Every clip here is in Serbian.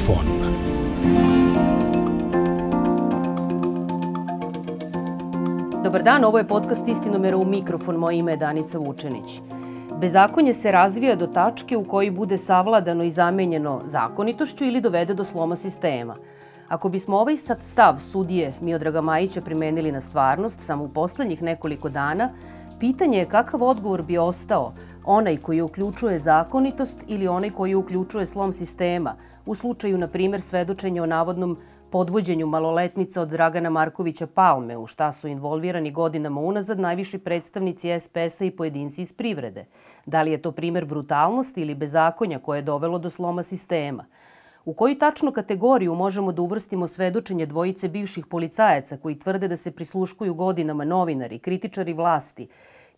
Mikrofon. Dobar dan, ovo je podcast Istinomera u mikrofon. Moje ime je Danica Vučenić. Bezakonje se razvija do tačke u kojoj bude savladano i zamenjeno zakonitošću ili dovede do sloma sistema. Ako bismo ovaj sad stav sudije Miodraga Majića primenili na stvarnost samo u poslednjih nekoliko dana, pitanje je kakav odgovor bi ostao onaj koji uključuje zakonitost ili onaj koji uključuje slom sistema, u slučaju, na primer, svedočenja o navodnom podvođenju maloletnica od Dragana Markovića Palme, u šta su involvirani godinama unazad najviši predstavnici SPS-a i pojedinci iz privrede. Da li je to primer brutalnosti ili bezakonja koje je dovelo do sloma sistema? U koju tačnu kategoriju možemo da uvrstimo svedočenje dvojice bivših policajaca koji tvrde da se prisluškuju godinama novinari, kritičari vlasti,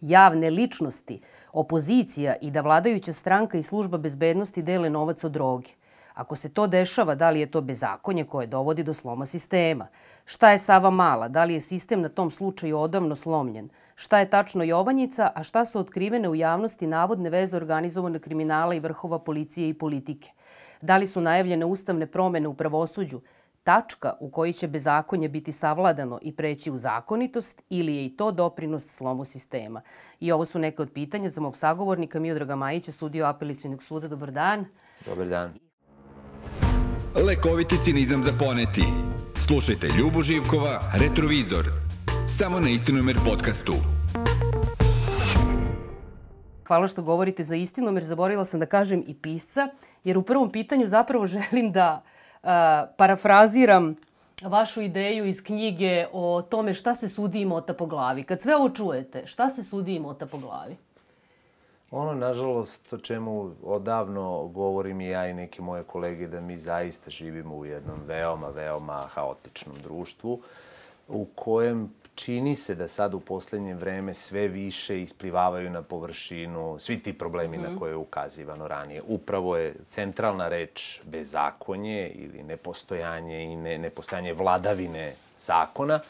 javne ličnosti, opozicija i da vladajuća stranka i služba bezbednosti dele novac od droge? Ako se to dešava, da li je to bezakonje koje dovodi do sloma sistema? Šta je Sava Mala? Da li je sistem na tom slučaju odavno slomljen? Šta je tačno Jovanjica, a šta su otkrivene u javnosti navodne veze organizovane kriminala i vrhova policije i politike? Da li su najavljene ustavne promene u pravosuđu? Tačka u kojoj će bezakonje biti savladano i preći u zakonitost ili je i to doprinos slomu sistema? I ovo su neke od pitanja za mog sagovornika Miodraga Majića, sudio apelacijnog suda. Dobar dan. Dobar dan. Lekoviti cinizam za poneti. Slušajte Ljubu Živkova, Retrovizor. Samo na Istinomer podcastu. Hvala što govorite za istinu, jer zaboravila sam da kažem i pisca, jer u prvom pitanju zapravo želim da uh, parafraziram vašu ideju iz knjige o tome šta se sudi i mota po glavi. Kad sve ovo čujete, šta se sudi i mota po glavi? Ono, nažalost, o čemu odavno govorim i ja i neke moje kolege, da mi zaista živimo u jednom veoma, veoma haotičnom društvu u kojem čini se da sad u poslednje vreme sve više isplivavaju na površinu svi ti problemi mm -hmm. na mhm. koje je ukazivano ranije. Upravo je centralna reč bezakonje ili nepostojanje i ne, nepostojanje vladavine zakona,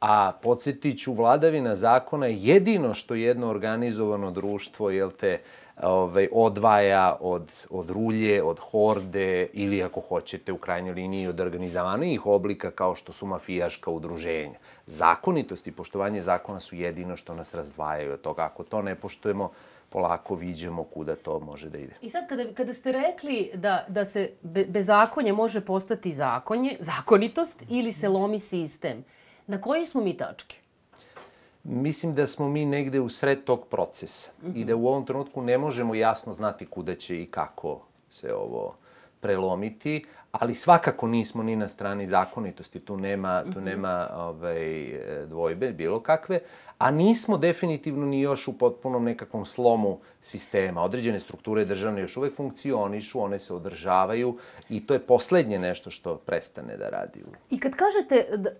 a podsjetit ću, vladavina zakona je jedino što jedno organizovano društvo, jel te, ovaj, odvaja od, od rulje, od horde ili ako hoćete u krajnjoj liniji od organizovanijih oblika kao što su mafijaška udruženja. Zakonitost i poštovanje zakona su jedino što nas razdvajaju od toga. Ako to ne poštujemo, polako viđemo kuda to može da ide. I sad kada, kada ste rekli da, da se be, bezakonje može postati zakonje, zakonitost ili se lomi sistem, na kojoj smo mi tački? Mislim da smo mi negde u sred tog procesa mm -hmm. i da u ovom trenutku ne možemo jasno znati kuda će i kako se ovo prelomiti, ali svakako nismo ni na strani zakonitosti, tu nema, tu mhm. nema ovaj, dvojbe bilo kakve, a nismo definitivno ni još u potpunom nekakvom slomu sistema. Određene strukture državne još uvek funkcionišu, one se održavaju i to je poslednje nešto što prestane da radi. I kad kažete da,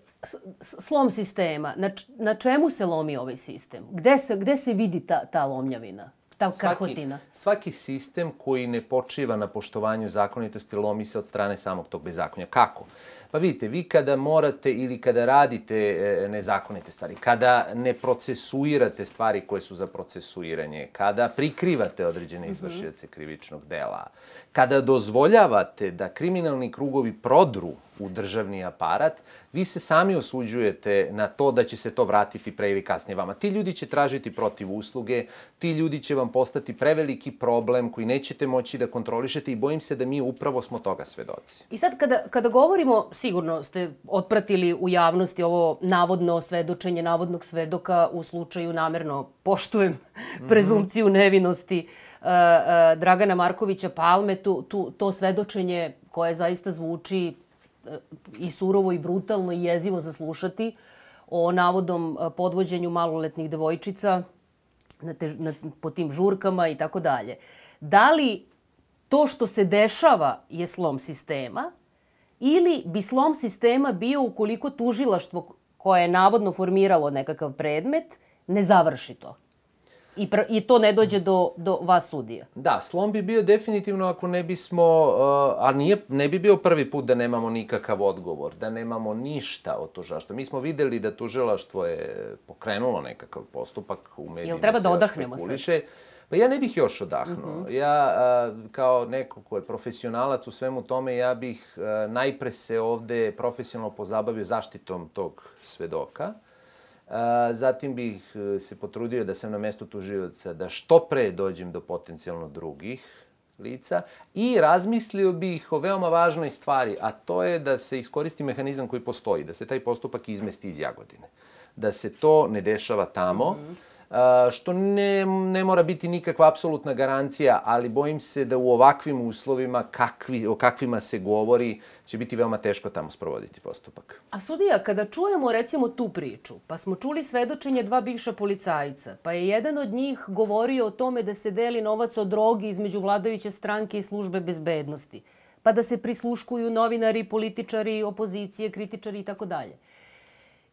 slom sistema, na, na čemu se lomi ovaj sistem? Gde se, gde se vidi ta, ta lomljavina? Ta krhotina? Svaki, svaki sistem koji ne počiva na poštovanju zakonitosti lomi se od strane samog tog bezakonja. Kako? Pa vidite, vi kada morate ili kada radite e, nezakonite stvari, kada ne procesuirate stvari koje su za procesuiranje, kada prikrivate određene mhm. izvršioce krivičnog dela, kada dozvoljavate da kriminalni krugovi prodru u državni aparat, vi se sami osuđujete na to da će se to vratiti pre ili kasnije vama. Ti ljudi će tražiti protiv usluge, ti ljudi će vam postati preveliki problem koji nećete moći da kontrolišete i bojim se da mi upravo smo toga svedoci. I sad kada, kada govorimo, sigurno ste otpratili u javnosti ovo navodno svedočenje navodnog svedoka u slučaju namerno poštujem -hmm. prezumciju nevinosti uh, uh, Dragana Markovića Palme, tu, tu, to svedočenje koje zaista zvuči i surovo i brutalno i jezivo zaslušati o navodnom podvođenju maloletnih devojčica na te, na, po tim žurkama i tako dalje. Da li to što se dešava je slom sistema ili bi slom sistema bio ukoliko tužilaštvo koje je navodno formiralo nekakav predmet ne završi to? I, pr I to ne dođe do, do vas sudija. Da, slom bi bio definitivno ako ne bismo, uh, a nije, ne bi bio prvi put da nemamo nikakav odgovor, da nemamo ništa od tužilaštva. Mi smo videli da tužilaštvo je pokrenulo nekakav postupak u medijima. Jel treba da odahnemo se? Pa ja ne bih još odahnuo. Mm -hmm. Ja, a, kao neko ko je profesionalac u svemu tome, ja bih a, najpre se ovde profesionalno pozabavio zaštitom tog svedoka. Zatim bih e, se potrudio da sam na mestu tužioca da što pre dođem do potencijalno drugih lica i razmislio bih o veoma važnoj stvari, a to je da se iskoristi mehanizam koji postoji, da se taj postupak izmesti iz Jagodine. Da se to ne dešava tamo, mm -hmm što ne, ne mora biti nikakva apsolutna garancija, ali bojim se da u ovakvim uslovima, kakvi, o kakvima se govori, će biti veoma teško tamo sprovoditi postupak. A sudija, kada čujemo recimo tu priču, pa smo čuli svedočenje dva bivša policajca, pa je jedan od njih govorio o tome da se deli novac od drogi između vladajuće stranke i službe bezbednosti, pa da se prisluškuju novinari, političari, opozicije, kritičari i tako dalje.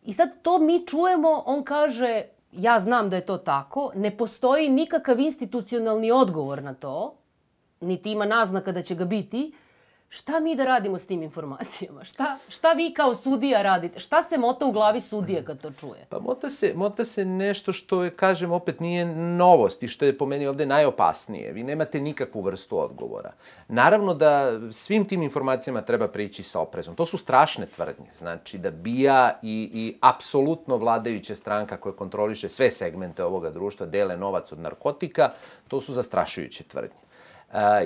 I sad to mi čujemo, on kaže, ja znam da je to tako, ne postoji nikakav institucionalni odgovor na to, niti ima naznaka da će ga biti, šta mi da radimo s tim informacijama? Šta, šta vi kao sudija radite? Šta se mota u glavi sudije kad to čuje? Pa mota se, mota se nešto što je, kažem, opet nije novost i što je po meni ovde najopasnije. Vi nemate nikakvu vrstu odgovora. Naravno da svim tim informacijama treba prići sa oprezom. To su strašne tvrdnje. Znači da bija i, i apsolutno vladajuća stranka koja kontroliše sve segmente ovoga društva dele novac od narkotika, to su zastrašujuće tvrdnje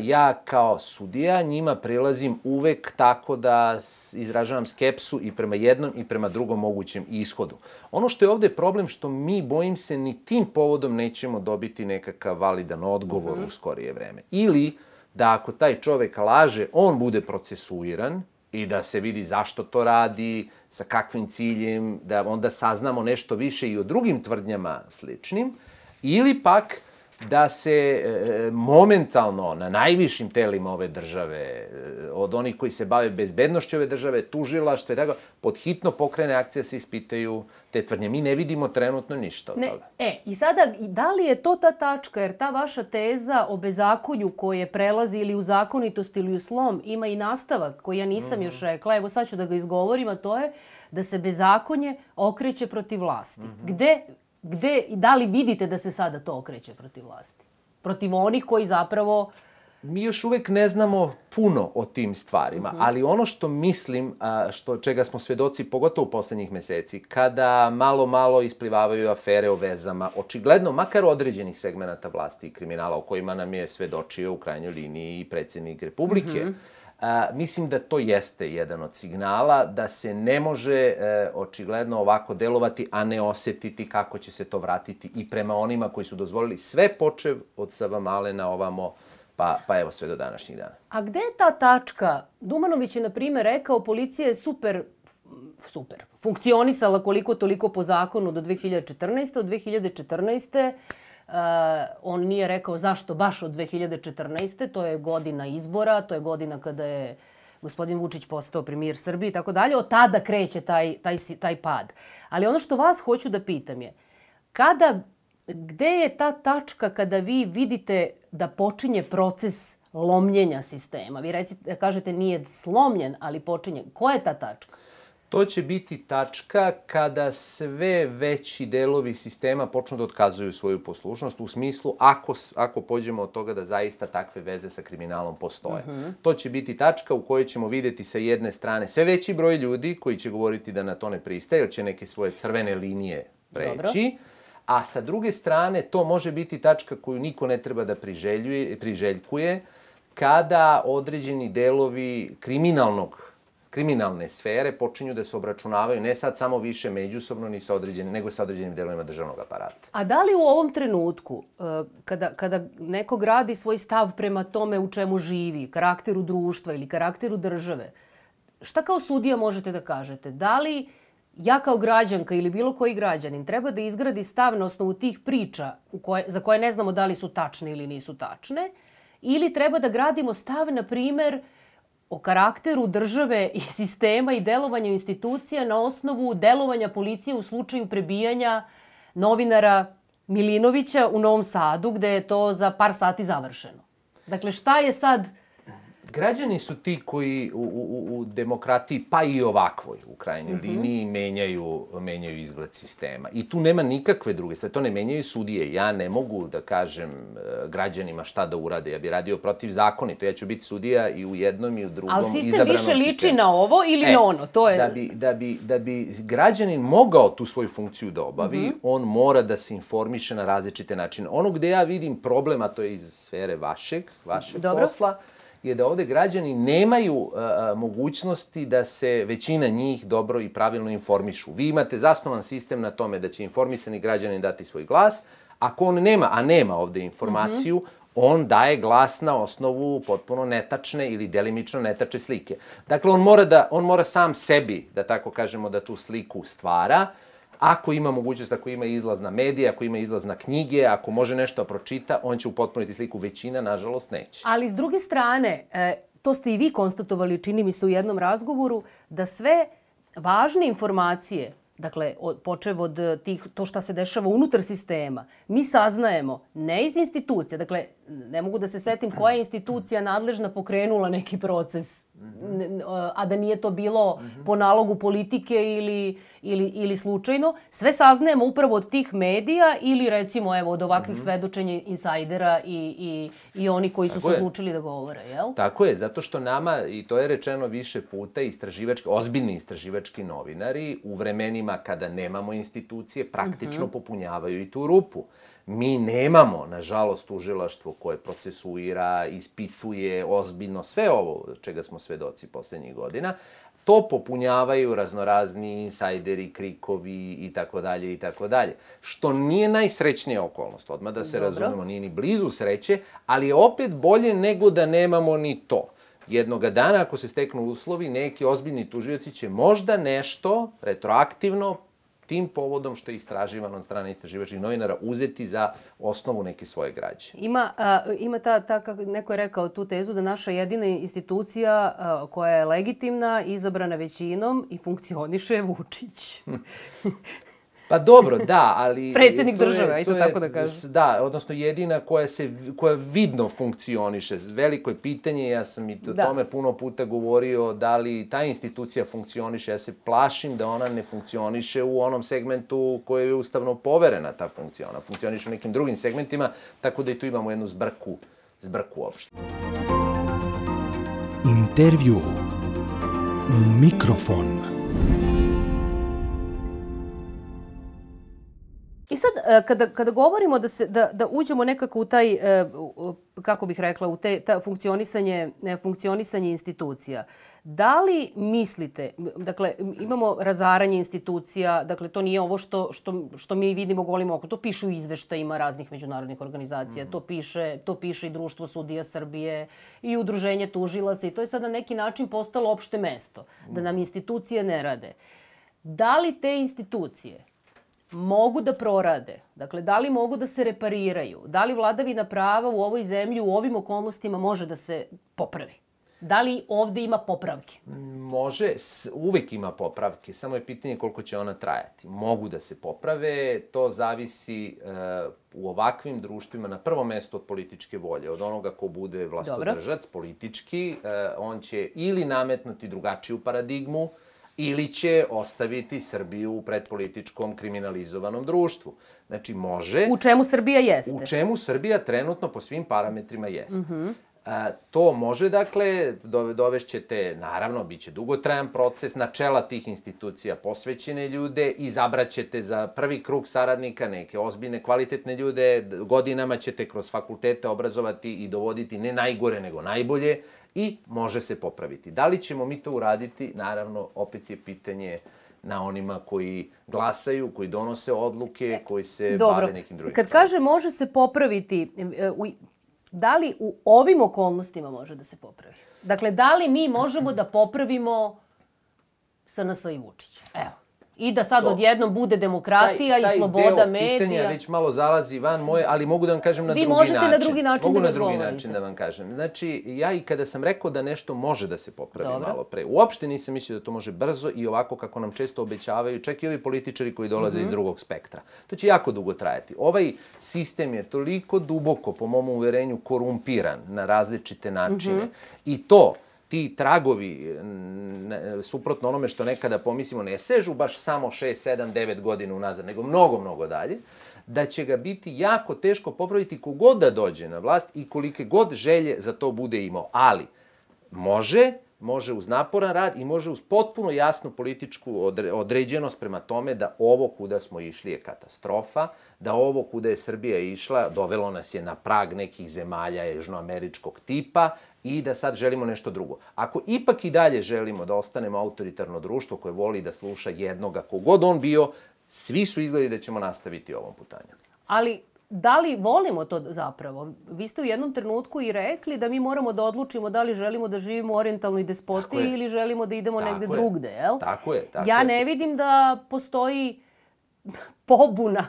ja kao sudija njima prilazim uvek tako da izražavam skepsu i prema jednom i prema drugom mogućem ishodu. Ono što je ovde problem što mi, bojim se, ni tim povodom nećemo dobiti nekakav validan odgovor mm -hmm. u skorije vreme. Ili da ako taj čovek laže, on bude procesuiran i da se vidi zašto to radi, sa kakvim ciljem, da onda saznamo nešto više i o drugim tvrdnjama sličnim, ili pak da se e, momentalno na najvišim telima ove države, e, od onih koji se bave bezbednošću ove države, tužilaštve, tako, pod hitno pokrene akcija se ispitaju te tvrdnje. Mi ne vidimo trenutno ništa od ne, toga. E, i sada, da li je to ta tačka, jer ta vaša teza o bezakonju koje prelazi ili u zakonitost ili u slom ima i nastavak koji ja nisam mm -hmm. još rekla, evo sad ću da ga izgovorim, a to je da se bezakonje okreće protiv vlasti. Mm -hmm. Gde gde, da li vidite da se sada to okreće protiv vlasti? Protiv onih koji zapravo mi još uvek ne znamo puno o tim stvarima, mhm. -huh. ali ono što mislim, a, što, čega smo svedoci, pogotovo u poslednjih meseci, kada malo, malo isplivavaju afere o vezama, očigledno, makar određenih segmenata vlasti i kriminala, o kojima nam je svedočio u krajnjoj liniji i predsednik Republike, uh mhm. A, mislim da to jeste jedan od signala da se ne može e, očigledno ovako delovati, a ne osetiti kako će se to vratiti i prema onima koji su dozvolili sve počev od Sava na ovamo, pa, pa evo sve do današnjih dana. A gde je ta tačka? Dumanović je, na primjer, rekao policija je super super. Funkcionisala koliko toliko po zakonu do 2014. Od 2014 Uh, on nije rekao zašto baš od 2014. To je godina izbora, to je godina kada je gospodin Vučić postao premijer Srbije i tako dalje. Od tada kreće taj, taj, taj pad. Ali ono što vas hoću da pitam je, kada, gde je ta tačka kada vi vidite da počinje proces lomljenja sistema? Vi recite, kažete nije slomljen, ali počinje. Koja je ta tačka? To će biti tačka kada sve veći delovi sistema počnu da otkazuju svoju poslušnost u smislu ako, ako pođemo od toga da zaista takve veze sa kriminalom postoje. Uh mhm. -huh. To će biti tačka u kojoj ćemo videti sa jedne strane sve veći broj ljudi koji će govoriti da na to ne pristaje, jer će neke svoje crvene linije preći. Dobro. A sa druge strane, to može biti tačka koju niko ne treba da priželjuje, priželjkuje, kada određeni delovi kriminalnog kriminalne sfere počinju da se obračunavaju ne sad samo više međusobno ni sa određenim, nego sa određenim delovima državnog aparata. A da li u ovom trenutku, e, kada, kada neko gradi svoj stav prema tome u čemu živi, karakteru društva ili karakteru države, šta kao sudija možete da kažete? Da li ja kao građanka ili bilo koji građanin treba da izgradi stav na osnovu tih priča u koje, za koje ne znamo da li su tačne ili nisu tačne, ili treba da gradimo stav, na primer, o karakteru države i sistema i delovanju institucija na osnovu delovanja policije u slučaju prebijanja novinara Milinovića u Novom Sadu, gde je to za par sati završeno. Dakle, šta je sad Građani su ti koji u, u, u demokratiji, pa i ovakvoj u krajnjoj mm -hmm. liniji, menjaju, menjaju izgled sistema. I tu nema nikakve druge stvari. To ne menjaju sudije. Ja ne mogu da kažem e, građanima šta da urade. Ja bih radio protiv zakonito. Ja ću biti sudija i u jednom i u drugom izabranom sistemu. Ali sistem više liči sistemu. na ovo ili e, na ono? To je... Da bi, da, bi, da bi građanin mogao tu svoju funkciju da obavi, mm -hmm. on mora da se informiše na različite načine. Ono gde ja vidim problem, a to je iz sfere vašeg, vašeg Dobro. posla, je da ovde građani nemaju a, mogućnosti da se većina njih dobro i pravilno informišu. Vi imate zasnovan sistem na tome da će informisani građani dati svoj glas, ako on nema, a nema ovde informaciju, mm -hmm on daje glas na osnovu potpuno netačne ili delimično netačne slike. Dakle, on mora, da, on mora sam sebi, da tako kažemo, da tu sliku stvara, Ako ima mogućnost, ako ima izlaz na medije, ako ima izlaz na knjige, ako može nešto da pročita, on će upotpuniti sliku. Većina, nažalost, neće. Ali s druge strane, e, to ste i vi konstatovali, čini mi se u jednom razgovoru, da sve važne informacije dakle, počev od tih, to šta se dešava unutar sistema, mi saznajemo ne iz institucija, dakle, ne mogu da se setim koja je institucija nadležna pokrenula neki proces a da nije to bilo po nalogu politike ili, ili, ili slučajno. Sve saznajemo upravo od tih medija ili recimo evo od ovakvih mm -hmm. svedočenja insajdera i, i, i oni koji su Tako se odlučili da govore, jel? Tako je, zato što nama, i to je rečeno više puta, istraživački, ozbiljni istraživački novinari u vremenima kada nemamo institucije praktično mm -hmm. popunjavaju i tu rupu. Mi nemamo, nažalost, tužilaštvo koje procesuira, ispituje ozbiljno sve ovo čega smo svedoci poslednjih godina. To popunjavaju raznorazni insajderi, krikovi i tako dalje i tako dalje. Što nije najsrećnija okolnost, odmah da se Dobro. razumemo, nije ni blizu sreće, ali je opet bolje nego da nemamo ni to. Jednoga dana, ako se steknu uslovi, neki ozbiljni tužioci će možda nešto retroaktivno tim povodom što je istraživan od strane istraživačkih novinara uzeti za osnovu neke svoje građe. Ima, a, ima ta, ta, kako neko je rekao tu tezu da naša jedina institucija a, koja je legitimna, izabrana većinom i funkcioniše je Vučić. Pa dobro, da, ali... Predsednik države, ajde tako da kažem. Da, odnosno jedina koja se, koja vidno funkcioniše. Veliko je pitanje, ja sam i o da. tome puno puta govorio, da li ta institucija funkcioniše. Ja se plašim da ona ne funkcioniše u onom segmentu koje je ustavno poverena ta funkcija. Ona funkcioniše u nekim drugim segmentima, tako da i tu imamo jednu zbrku, zbrku uopšte. Intervju Mikrofon. I sad, e, kada, kada govorimo da, se, da, da uđemo nekako u taj, e, kako bih rekla, u te, ta funkcionisanje, funkcionisanje institucija, da li mislite, dakle, imamo razaranje institucija, dakle, to nije ovo što, što, što mi vidimo golim oko, to piše u izveštajima raznih međunarodnih organizacija, mm. to, piše, to piše i Društvo sudija Srbije i Udruženje tužilaca i to je sad na neki način postalo opšte mesto, da nam institucije ne rade. Da li te institucije mogu da prorade, dakle, da li mogu da se repariraju, da li vladavina prava u ovoj zemlji u ovim okolnostima može da se popravi? Da li ovde ima popravke? Može, uvek ima popravke, samo je pitanje koliko će ona trajati. Mogu da se poprave, to zavisi uh, u ovakvim društvima na prvo mesto od političke volje, od onoga ko bude vlastodržac Dobro. politički, uh, on će ili nametnuti drugačiju paradigmu, ili će ostaviti Srbiju u predpolitičkom kriminalizovanom društvu. Znači, može... U čemu Srbija jeste? U čemu Srbija trenutno po svim parametrima jeste. Mm -hmm. A, to može, dakle, dovešćete, naravno, bit će dugotrajan proces, na čela tih institucija posvećene ljude, izabraćete za prvi krug saradnika neke ozbiljne, kvalitetne ljude, godinama ćete kroz fakultete obrazovati i dovoditi ne najgore, nego najbolje, i može se popraviti. Da li ćemo mi to uraditi? Naravno, opet je pitanje na onima koji glasaju, koji donose odluke, koji se Dobro. bave nekim drugim Kad kaže može se popraviti, e, da li u ovim okolnostima može da se popravi? Dakle, da li mi možemo da popravimo SNS i Vučića? Evo. I da sad To. odjednom bude demokratija i sloboda deo medija. pitanja već malo zalazi van moje, ali mogu da vam kažem na Vi drugi možete način. na drugi način mogu da na drugi odgovorite. način da vam kažem. Znači, ja i kada sam rekao da nešto može da se popravi Dobro. malo pre, uopšte nisam mislio da to može brzo i ovako kako nam često obećavaju, čak i ovi političari koji dolaze Mhm. iz drugog spektra. To će jako dugo trajati. Ovaj sistem je toliko duboko, po mom uverenju, korumpiran na različite načine. Mhm. I to, ti tragovi, suprotno onome što nekada pomislimo, ne sežu baš samo 6, 7, 9 godina unazad, nego mnogo, mnogo dalje, da će ga biti jako teško popraviti kogod da dođe na vlast i kolike god želje za to bude imao. Ali, može, može uz naporan rad i može uz potpuno jasnu političku odre- određenost prema tome da ovo kuda smo išli je katastrofa, da ovo kuda je Srbija išla dovelo nas je na prag nekih zemalja južnoameričkog tipa i da sad želimo nešto drugo. Ako ipak i dalje želimo da ostanemo autoritarno društvo koje voli da sluša jednoga, kogod on bio, svi su izgledi da ćemo nastaviti ovom putanjem. Ali da li volimo to zapravo? Vi ste u jednom trenutku i rekli da mi moramo da odlučimo da li želimo da živimo u orientalnoj despotiji ili želimo da idemo Tako negde je. drugde, jel? Tako je, tako ja je. ne vidim da postoji pobuna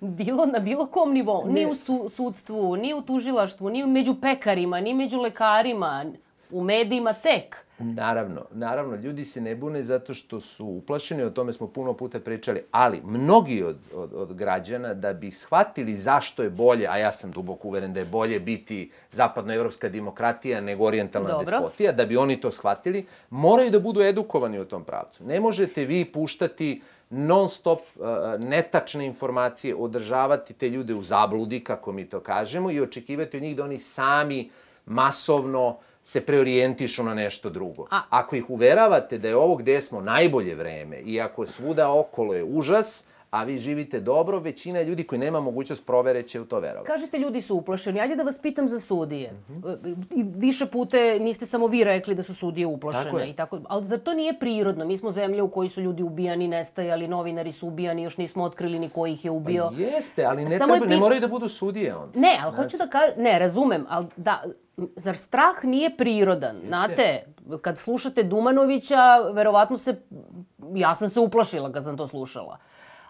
bilo na bilo kom nivou, ni u su, sudstvu, ni u tužilaštvu, ni među pekarima, ni među lekarima, u medijima tek. Naravno, naravno, ljudi se ne bune zato što su uplašeni, o tome smo puno puta pričali, ali mnogi od, od, od građana da bi shvatili zašto je bolje, a ja sam duboko uveren da je bolje biti zapadnoevropska demokratija nego orijentalna Dobro. despotija, da bi oni to shvatili, moraju da budu edukovani u tom pravcu. Ne možete vi puštati non stop uh, netačne informacije, održavati te ljude u zabludi, kako mi to kažemo, i očekivati od njih da oni sami masovno se preorijentišu na nešto drugo. A- Ako ih uveravate da je ovo gde smo najbolje vreme i ako svuda okolo je užas, a vi živite dobro, većina ljudi koji nema mogućnost provere će u to verovati. Kažete ljudi su uplašeni. Ajde da vas pitam za sudije. Mhm. I više pute niste samo vi rekli da su sudije uplašene. Tako je. I tako, ali zar to nije prirodno? Mi smo zemlja u kojoj su ljudi ubijani, nestajali, novinari su ubijani, još nismo otkrili ni ko ih je ubio. Jeste, ali ne, Samo treba, ne pit- moraju da budu sudije onda. Ne, ali hoću da kažem, ne, razumem, ali da, zar strah nije prirodan? Znate, kad slušate Dumanovića, verovatno se, ja sam se uplašila kad sam to slušala.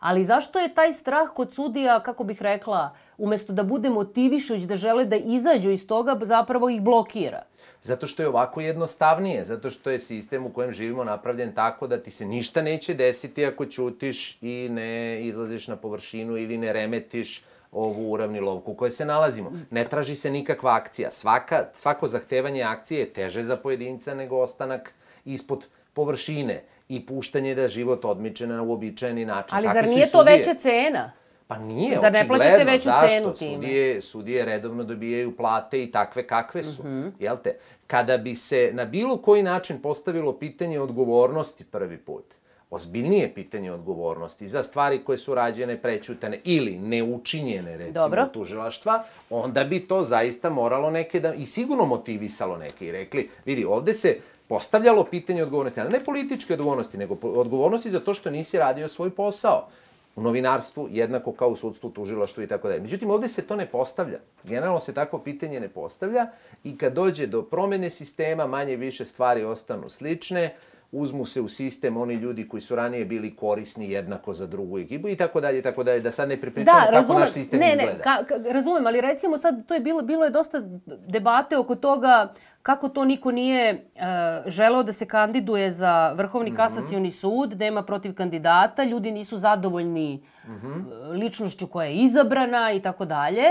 Ali zašto je taj strah kod sudija, kako bih rekla, umesto da bude motivišuć da žele da izađu iz toga, zapravo ih blokira? Zato što je ovako jednostavnije, zato što je sistem u kojem živimo napravljen tako da ti se ništa neće desiti ako ćutiš i ne izlaziš na površinu ili ne remetiš ovu uravnilovku u kojoj se nalazimo. Ne traži se nikakva akcija. Svaka, svako zahtevanje akcije je teže za pojedinca nego ostanak ispod površine i puštanje da život odmiče na uobičajeni način. Ali zar nije to veća cena? Pa nije, Zar ne očigledno. plaćate veću Zašto? cenu time? Sudije, sudije redovno dobijaju plate i takve kakve su. Mhm. Jel te? Kada bi se na bilo koji način postavilo pitanje odgovornosti prvi put, ozbiljnije pitanje odgovornosti za stvari koje su rađene, prećutane ili neučinjene, recimo, Dobro. tužilaštva, onda bi to zaista moralo neke da, i sigurno motivisalo neke i rekli, vidi, ovde se postavljalo pitanje odgovornosti, ali ne političke odgovornosti, nego odgovornosti za to što nisi radio svoj posao u novinarstvu, jednako kao u sudstvu, tužilaštvu i tako dalje. Međutim, ovde se to ne postavlja. Generalno se takvo pitanje ne postavlja i kad dođe do promene sistema, manje više stvari ostanu slične, uzmu se u sistem oni ljudi koji su ranije bili korisni jednako za drugu ekipu i tako dalje tako dalje, da sad ne prepričamo Da, kako razumem. naš sistem ne, izgleda. ne, ka, razumem, ali recimo sad to je bilo, bilo je dosta debate oko toga kako to niko nije uh, želeo da se kandiduje za. Vrhovni kasacioni sud, nema protiv kandidata, ljudi nisu zadovoljni Mhm. uh, ličnošću koja je izabrana i tako dalje.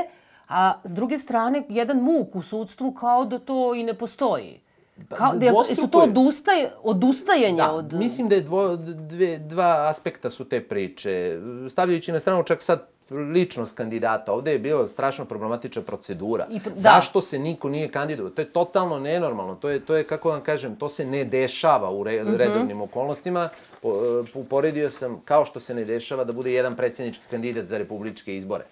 A s druge strane, jedan muk u sudstvu kao da to i ne postoji. Kao, da, su to je. odustaj, odustajanje Da, od... mislim da je dvo, dve, dva aspekta su te priče. Stavljajući na stranu čak sad ličnost kandidata. Ovde je bila strašno problematična procedura. I da. Zašto se niko nije kandidovao? To je totalno nenormalno. To je, to je kako vam kažem, to se ne dešava u re, Mhm. redovnim okolnostima. Po, e, uporedio sam kao što se ne dešava da bude jedan predsjednički kandidat za republičke izbore.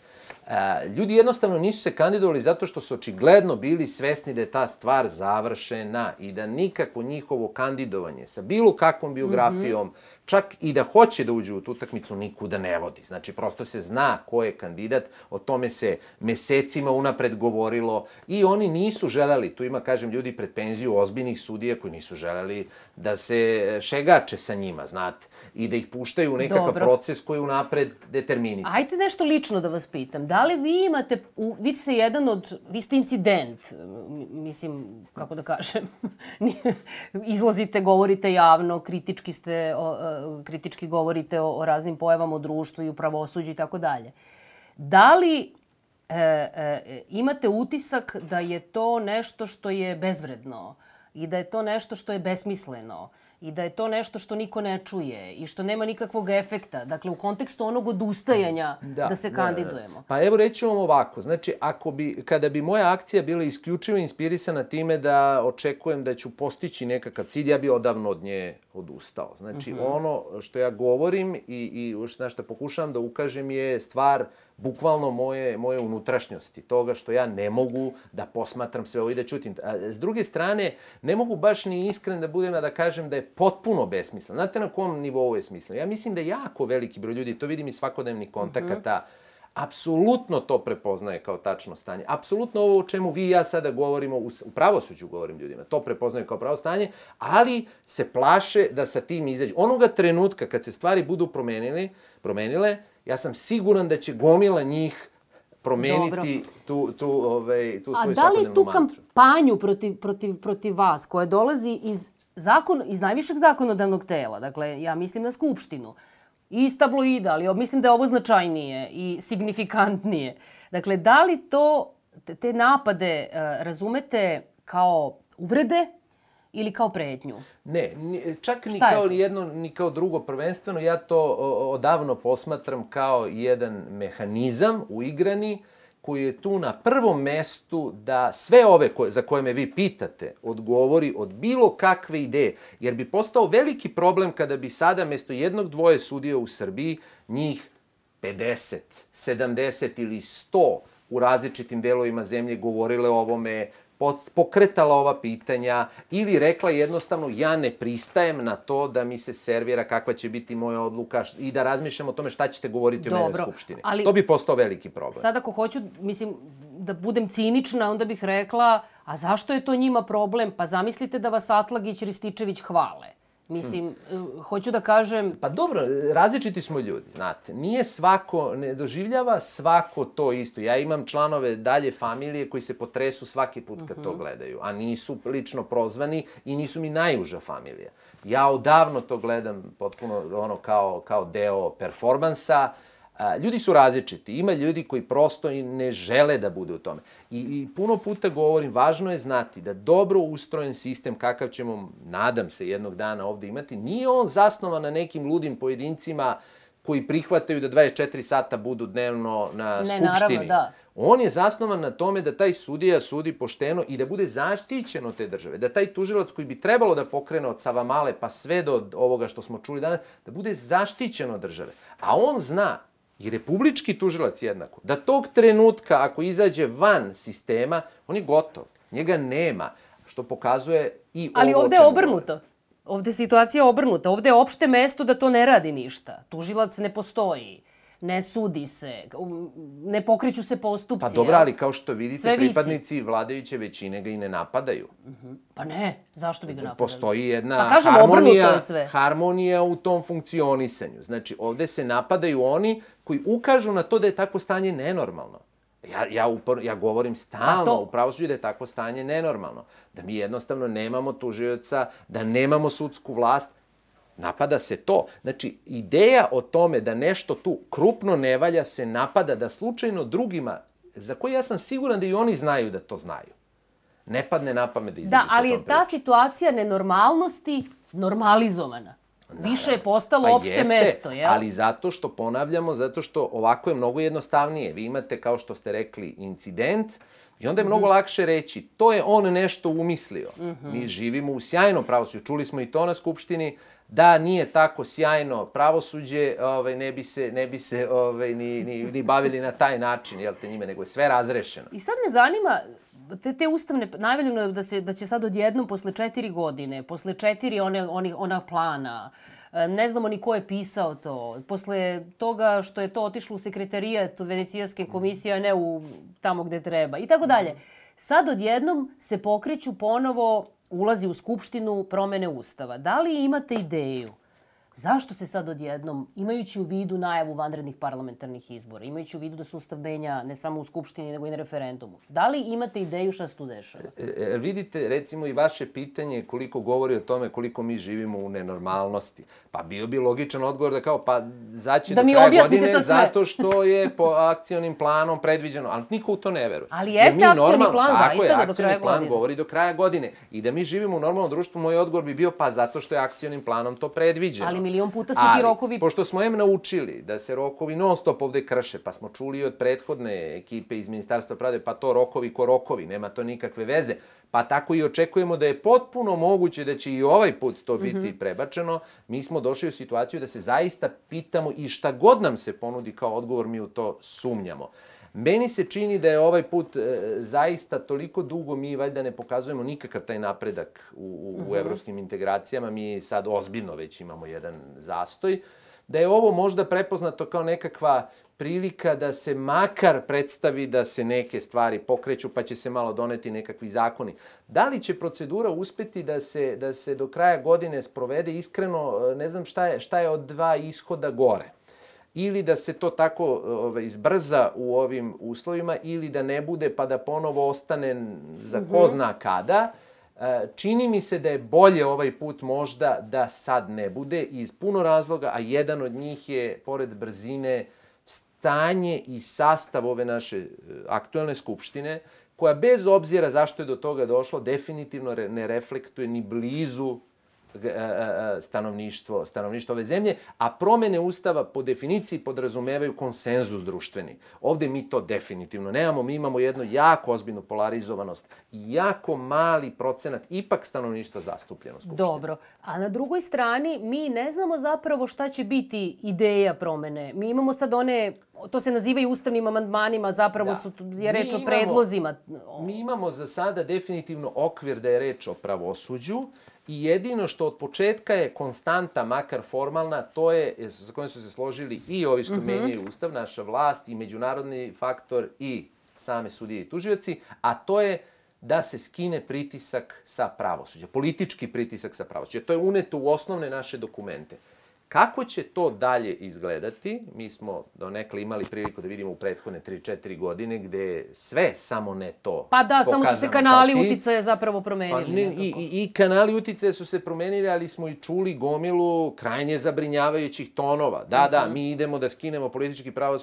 A, ljudi jednostavno nisu se kandidovali zato što su očigledno bili svesni da je ta stvar završena i da nikakvo njihovo kandidovanje sa bilo kakvom biografijom, mm -hmm čak i da hoće da uđe u tu utakmicu, nikuda ne vodi. Znači, prosto se zna ko je kandidat, o tome se mesecima unapred govorilo i oni nisu želeli, tu ima, kažem, ljudi pred penziju ozbiljnih sudija koji nisu želeli da se šegače sa njima, znate, i da ih puštaju u nekakav Dobro. proces koji unapred determinisan. Ajte nešto lično da vas pitam. Da li vi imate, vi ste jedan od, vi ste incident, mislim, kako da kažem, izlazite, govorite javno, kritički ste o, kritički govorite o, o raznim pojavama u društvu i u pravosuđu i tako dalje. Da li e, e, imate utisak da je to nešto što je bezvredno i da je to nešto što je besmisleno i da je to nešto što niko ne čuje i što nema nikakvog efekta. Dakle, u kontekstu onog odustajanja da, da se kandidujemo. Da, da. Pa evo reći vam ovako. Znači, ako bi, kada bi moja akcija bila isključivo inspirisana time da očekujem da ću postići nekakav cilj, ja bi odavno od nje odustao. Znači, mm -hmm. ono što ja govorim i, i na što pokušavam da ukažem je stvar bukvalno moje, moje unutrašnjosti, toga što ja ne mogu da posmatram sve ovo i da čutim. A, s druge strane, ne mogu baš ni iskren da budem da kažem da je potpuno besmisleno. Znate na kom nivou je smisleno? Ja mislim da je jako veliki broj ljudi, to vidim iz svakodnevnih kontakata, mm -hmm apsolutno to prepoznaje kao tačno stanje. Apsolutno ovo o čemu vi i ja sada govorimo, u, u pravosuđu govorim ljudima, to prepoznaje kao pravo stanje, ali se plaše da sa tim izađu. Onoga trenutka kad se stvari budu promenili, promenile, ja sam siguran da će gomila njih promeniti tu, tu, ovaj, tu svoju svakodnevnu mantru. A da li tu kampanju protiv, protiv, protiv vas, koja dolazi iz, zakon, iz najvišeg zakonodavnog tela, dakle, ja mislim na Skupštinu, i iz tabloida, ali mislim da je ovo značajnije i signifikantnije. Dakle, da li to, te napade uh, razumete kao uvrede ili kao pretnju? Ne, čak ni kao jedno, ni kao drugo prvenstveno. Ja to odavno posmatram kao jedan mehanizam uigrani koji je tu na prvom mestu da sve ove koje, za koje me vi pitate odgovori od bilo kakve ideje. Jer bi postao veliki problem kada bi sada mesto jednog dvoje sudija u Srbiji njih 50, 70 ili 100 u različitim delovima zemlje govorile o ovome, pokretala ova pitanja ili rekla jednostavno ja ne pristajem na to da mi se servira kakva će biti moja odluka i da razmišljam o tome šta ćete govoriti Dobro, o mene u Skupštini. Ali, to bi postao veliki problem. Sad ako hoću, mislim, da budem cinična, onda bih rekla, a zašto je to njima problem? Pa zamislite da vas Atlagić Rističević hvale. Mislim, hm. hoću da kažem... Pa dobro, različiti smo ljudi, znate. Nije svako, ne doživljava svako to isto. Ja imam članove dalje familije koji se potresu svaki put kad uh -huh. to mhm. gledaju, a nisu lično prozvani i nisu mi najuža familija. Ja odavno to gledam potpuno ono kao, kao deo performansa, A, ljudi su različiti. Ima ljudi koji prosto i ne žele da bude u tome. I, I puno puta govorim, važno je znati da dobro ustrojen sistem kakav ćemo, nadam se, jednog dana ovde imati, nije on zasnovan na nekim ludim pojedincima koji prihvataju da 24 sata budu dnevno na ne, skupštini. Naravno, da. On je zasnovan na tome da taj sudija sudi pošteno i da bude zaštićen od te države. Da taj tužilac koji bi trebalo da pokrene od Savamale pa sve do ovoga što smo čuli danas, da bude zaštićen od države. A on zna i republički tužilac jednako, da tog trenutka ako izađe van sistema, on je gotov. Njega nema, što pokazuje i Ali ovo ovde je obrnuto. Ovde je situacija obrnuta. Ovde je opšte mesto da to ne radi ništa. Tužilac ne postoji ne sudi se, ne pokreću se postupci. Pa dobro, ali kao što vidite, Sve pripadnici visi. vladajuće većine ga i ne napadaju. Uh mhm. -huh. Pa ne, zašto bi ga napadali? Postoji jedna pa kažem, harmonija, sve. harmonija u tom funkcionisanju. Znači, ovde se napadaju oni koji ukažu na to da je takvo stanje nenormalno. Ja, ja, upor, ja govorim stalno to... u pravosuđu da je takvo stanje nenormalno. Da mi jednostavno nemamo tužioca, da nemamo sudsku vlast, Napada se to. Znači, ideja o tome da nešto tu krupno ne valja se napada da slučajno drugima, za koje ja sam siguran da i oni znaju da to znaju, ne padne na pamet da izađu Da, ali je ta situacija nenormalnosti normalizovana. Naravno. Više je postalo pa opšte jeste, mesto, jel? ali zato što ponavljamo, zato što ovako je mnogo jednostavnije. Vi imate, kao što ste rekli, incident, I onda je mnogo -hmm. lakše reći, to je on nešto umislio. Mm -hmm. Mi živimo u sjajnom pravosuđu. Čuli smo i to na Skupštini, da nije tako sjajno pravosuđe, ovaj, ne bi se, ne bi se ovaj, ni, ni, ni bavili na taj način, jel te njime, nego je sve razrešeno. I sad me zanima, te, te ustavne, najavljeno je da, se, da će sad odjednom posle četiri godine, posle četiri one, one, ona plana, e, ne znamo ni ko je pisao to. Posle toga što je to otišlo u sekretarijat Venecijanske komisije, a ne u tamo gde treba i tako dalje. Sad odjednom se pokreću ponovo, ulazi u Skupštinu promene Ustava. Da li imate ideju Zašto se sad odjednom, imajući u vidu najavu vanrednih parlamentarnih izbora, imajući u vidu da se Ustav menja ne samo u Skupštini, nego i na referendumu, da li imate ideju šta se tu dešava? E, e, vidite, recimo i vaše pitanje koliko govori o tome koliko mi živimo u nenormalnosti. Pa bio bi logičan odgovor da kao, pa zaće da do kraja godine zato što je po akcionim planom predviđeno, ali niko u to ne veruje. Ali jeste akcioni normal, plan zaista je, da do kraja plan godine. govori do kraja godine. I da mi živimo u normalnom društvu, moj odgovor bi bio pa zato što je akcionim planom to predviđeno. Ali milion puta su Ali, ti rokovi... pošto smo em naučili da se rokovi non stop ovde krše, pa smo čuli od prethodne ekipe iz Ministarstva pravde, pa to rokovi ko rokovi, nema to nikakve veze, pa tako i očekujemo da je potpuno moguće da će i ovaj put to biti mm -hmm. prebačeno, mi smo došli u situaciju da se zaista pitamo i šta god nam se ponudi kao odgovor, mi u to sumnjamo. Meni se čini da je ovaj put e, zaista toliko dugo mi valjda ne pokazujemo nikakav taj napredak u, u, u mhm. evropskim integracijama. Mi sad ozbiljno već imamo jedan zastoj. Da je ovo možda prepoznato kao nekakva prilika da se makar predstavi da se neke stvari pokreću pa će se malo doneti nekakvi zakoni. Da li će procedura uspeti da se, da se do kraja godine sprovede iskreno, e, ne znam šta je, šta je od dva ishoda gore ili da se to tako ovaj, izbrza u ovim uslovima ili da ne bude pa da ponovo ostane za ko mhm. zna kada. E, čini mi se da je bolje ovaj put možda da sad ne bude iz puno razloga, a jedan od njih je, pored brzine, stanje i sastav ove naše e, aktuelne skupštine, koja bez obzira zašto je do toga došlo, definitivno ne reflektuje ni blizu stanovništvo, stanovništvo ove zemlje, a promene Ustava po definiciji podrazumevaju konsenzus društveni. Ovde mi to definitivno nemamo, mi imamo jednu jako ozbiljnu polarizovanost i jako mali procenat ipak stanovništva zastupljeno skupštine. Dobro, a na drugoj strani mi ne znamo zapravo šta će biti ideja promene. Mi imamo sad one to se nazivaju ustavnim amandmanima, zapravo da. su je reč o predlozima. Mi imamo za sada definitivno okvir da je reč o pravosuđu, I jedino što od početka je konstanta, makar formalna, to je, sa kojim su se složili i ovi što mm -hmm. menjaju Ustav, naša vlast i međunarodni faktor i same sudije i tužioci, a to je da se skine pritisak sa pravosuđa, politički pritisak sa pravosuđa. To je uneto u osnovne naše dokumente. Kako će to dalje izgledati? Mi smo do nekle imali priliku da vidimo u prethodne 3-4 godine gde je sve samo ne to Pa da, samo su se kanali uticaja zapravo promenili. Pa ne, i, i, I kanali uticaja su se promenili, ali smo i čuli gomilu krajnje zabrinjavajućih tonova. Da, uh -huh. da, mhm. mi idemo da skinemo politički pravo,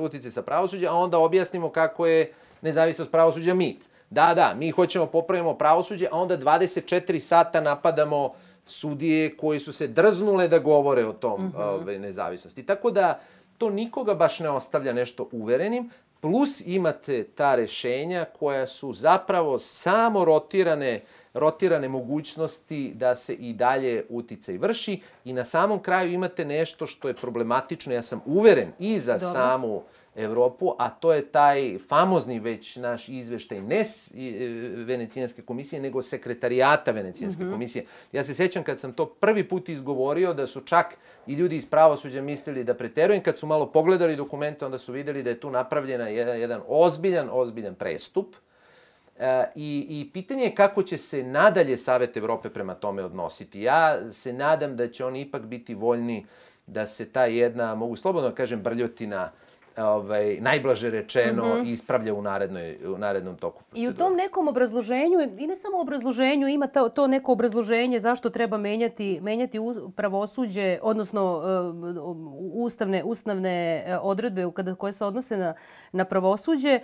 utice sa pravosuđa, a onda objasnimo kako je nezavisnost pravosuđa mit. Da, da, mi hoćemo popravimo pravosuđe, a onda 24 sata napadamo uh, sudije koji su se drznule da govore o tom mm -hmm. ove, nezavisnosti. Tako da to nikoga baš ne ostavlja nešto uverenim, plus imate ta rešenja koja su zapravo samo rotirane rotirane mogućnosti da se i dalje uticaj vrši i na samom kraju imate nešto što je problematično, ja sam uveren i za Dobro. samu Evropu, a to je taj famozni već naš izveštaj ne e, Venecijanske komisije, nego sekretarijata Venecijanske mm -hmm. komisije. Ja se sećam kad sam to prvi put izgovorio da su čak i ljudi iz pravosuđa mislili da preterujem. Kad su malo pogledali dokumente, onda su videli da je tu napravljena jedan, jedan ozbiljan, ozbiljan prestup. E, i, I pitanje je kako će se nadalje Savet Evrope prema tome odnositi. Ja se nadam da će oni ipak biti voljni da se ta jedna, mogu slobodno da kažem, brljotina uh, ovaj, najblaže rečeno, mm -hmm. ispravlja u, narednoj, u narednom toku procedure. I u tom nekom obrazloženju, i ne samo obrazloženju, ima to, to neko obrazloženje zašto treba menjati, menjati pravosuđe, odnosno uh, ustavne, ustavne e, odredbe kada, koje se odnose na, na pravosuđe.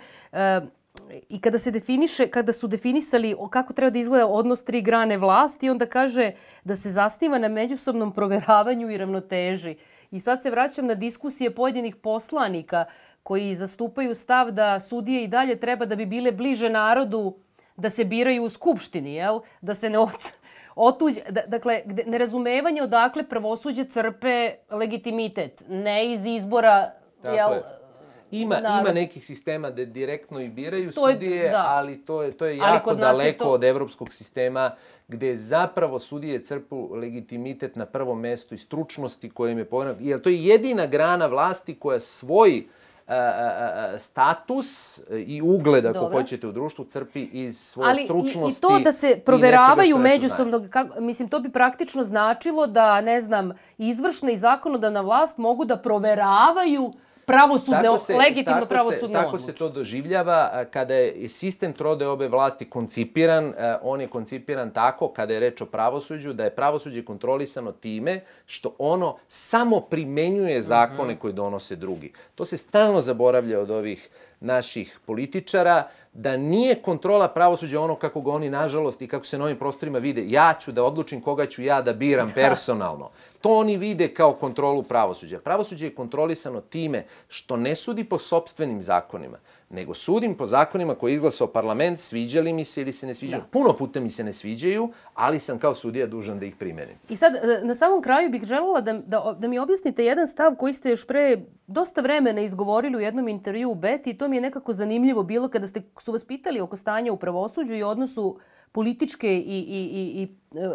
I kada se definiše, kada su definisali kako treba da izgleda odnos tri grane vlasti, onda kaže da se zasniva na međusobnom proveravanju i ravnoteži. I sad se vraćam na diskusije pojedinih poslanika koji zastupaju stav da sudije i dalje treba da bi bile bliže narodu da se biraju u skupštini, jel? Da se ne od, otuđ, da, dakle, nerazumevanje odakle pravosuđe crpe legitimitet, ne iz izbora, Tako jel, je. Ima, narod. ima nekih sistema da direktno i biraju To je- sudije, da. ali to je, to je Ali jako nas je daleko to- od evropskog sistema gde zapravo sudije crpu legitimitet na prvom mestu i stručnosti koje im je povremeno. Jer to je jedina grana vlasti koja svoj a, a, status i ugled, ako Dobro. hoćete, u društvu crpi iz svoje Ali i, i stručnosti. to da se proveravaju međusobno, kako, mislim, to bi praktično značilo da, ne znam, izvršna i zakonodavna vlast mogu da proveravaju pravosudne, legitimno tako pravosudne se, tako odluke. se to doživljava kada je sistem trode obe vlasti koncipiran, on je koncipiran tako kada je reč o pravosuđu, da je pravosuđe kontrolisano time što ono samo primenjuje zakone Mhm. koje donose drugi. To se stalno zaboravlja od ovih naših političara, da nije kontrola pravosuđa ono kako ga oni, nažalost, i kako se na ovim prostorima vide. Ja ću da odlučim koga ću ja da biram personalno. To oni vide kao kontrolu pravosuđa. Pravosuđe je kontrolisano time što ne sudi po sobstvenim zakonima, nego sudim po zakonima koje je izglasao parlament, sviđali mi se ili se ne sviđaju. Puno puta mi se ne sviđaju, ali sam kao sudija dužan da ih primenim. I sad, e, na samom kraju bih želela da, da, da mi objasnite jedan stav koji ste još pre dosta vremena izgovorili u jednom intervju u Beti i to mi je nekako zanimljivo bilo kada ste, su vas pitali oko stanja u pravosuđu i odnosu političke i, i, i, i, e,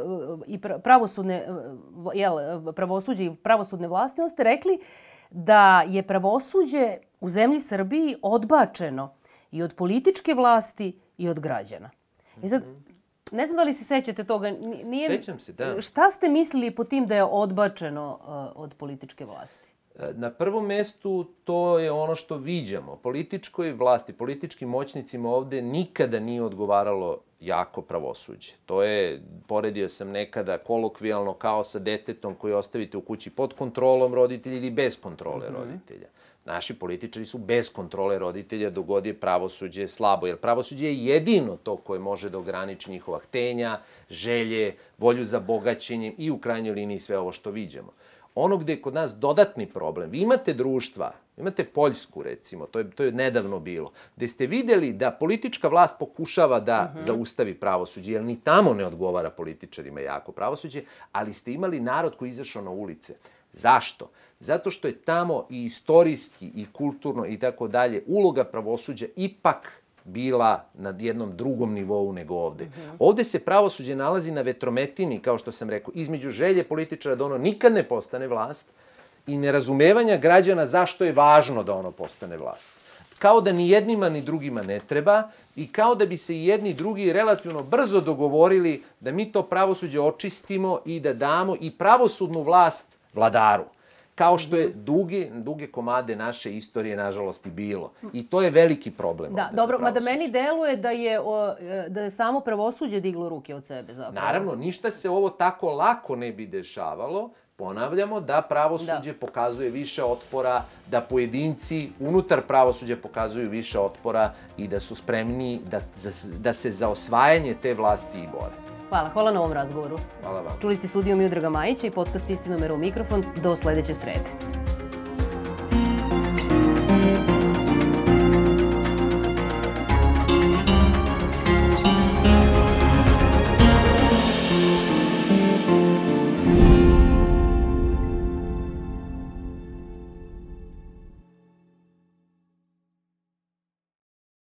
i pra- pravosudne, e, jel, pravosuđe i pravosudne vlasti, onda ste rekli da je pravosuđe u zemlji Srbiji odbačeno i od političke vlasti i od građana. I sad, ne znam da li se sećate toga, nije... Sećam se, da. Šta ste mislili po tim da je odbačeno uh, od političke vlasti? Na prvom mestu to je ono što viđamo. Političkoj vlasti, političkim moćnicima ovde nikada nije odgovaralo jako pravosuđe. To je, poredio sam nekada kolokvijalno kao sa detetom koji ostavite u kući pod kontrolom roditelja ili bez kontrole roditelja. Naši političari su bez kontrole roditelja dok god je pravosuđe slabo, jer pravosuđe je jedino to koje može da ograniči njihova htenja, želje, volju za bogaćenjem i u krajnjoj liniji sve ovo što viđamo. Ono gde je kod nas dodatni problem, vi imate društva, imate Poljsku recimo, to je, to je nedavno bilo, gde ste videli da politička vlast pokušava da zaustavi pravosuđe, jer ni tamo ne odgovara političarima jako pravosuđe, ali ste imali narod koji izašao na ulice. Zašto? Zato što je tamo i istorijski i kulturno i tako dalje uloga pravosuđa ipak bila na jednom drugom nivou nego ovde. Ovde se pravosuđe nalazi na vetrometini, kao što sam rekao, između želje političara da ono nikad ne postane vlast i nerazumevanja građana zašto je važno da ono postane vlast. Kao da ni jednima ni drugima ne treba i kao da bi se i jedni i drugi relativno brzo dogovorili da mi to pravosuđe očistimo i da damo i pravosudnu vlast vladaru kao što je duge, duge komade naše istorije, nažalost, i bilo. I to je veliki problem. Da, dobro, mada meni deluje da je, o, e, da je samo pravosuđe diglo ruke od sebe zapravo. Naravno, ništa se ovo tako lako ne bi dešavalo. Ponavljamo da pravosuđe Da. pokazuje više otpora, da pojedinci unutar pravosuđa pokazuju više otpora i da su spremni da, da se za osvajanje te vlasti i bore. Hvala, hvala na ovom razgovoru. Hvala vam. Čuli ste sudiju Miodraga Majića i podcast Istinomera u mikrofon. Do sledeće srede.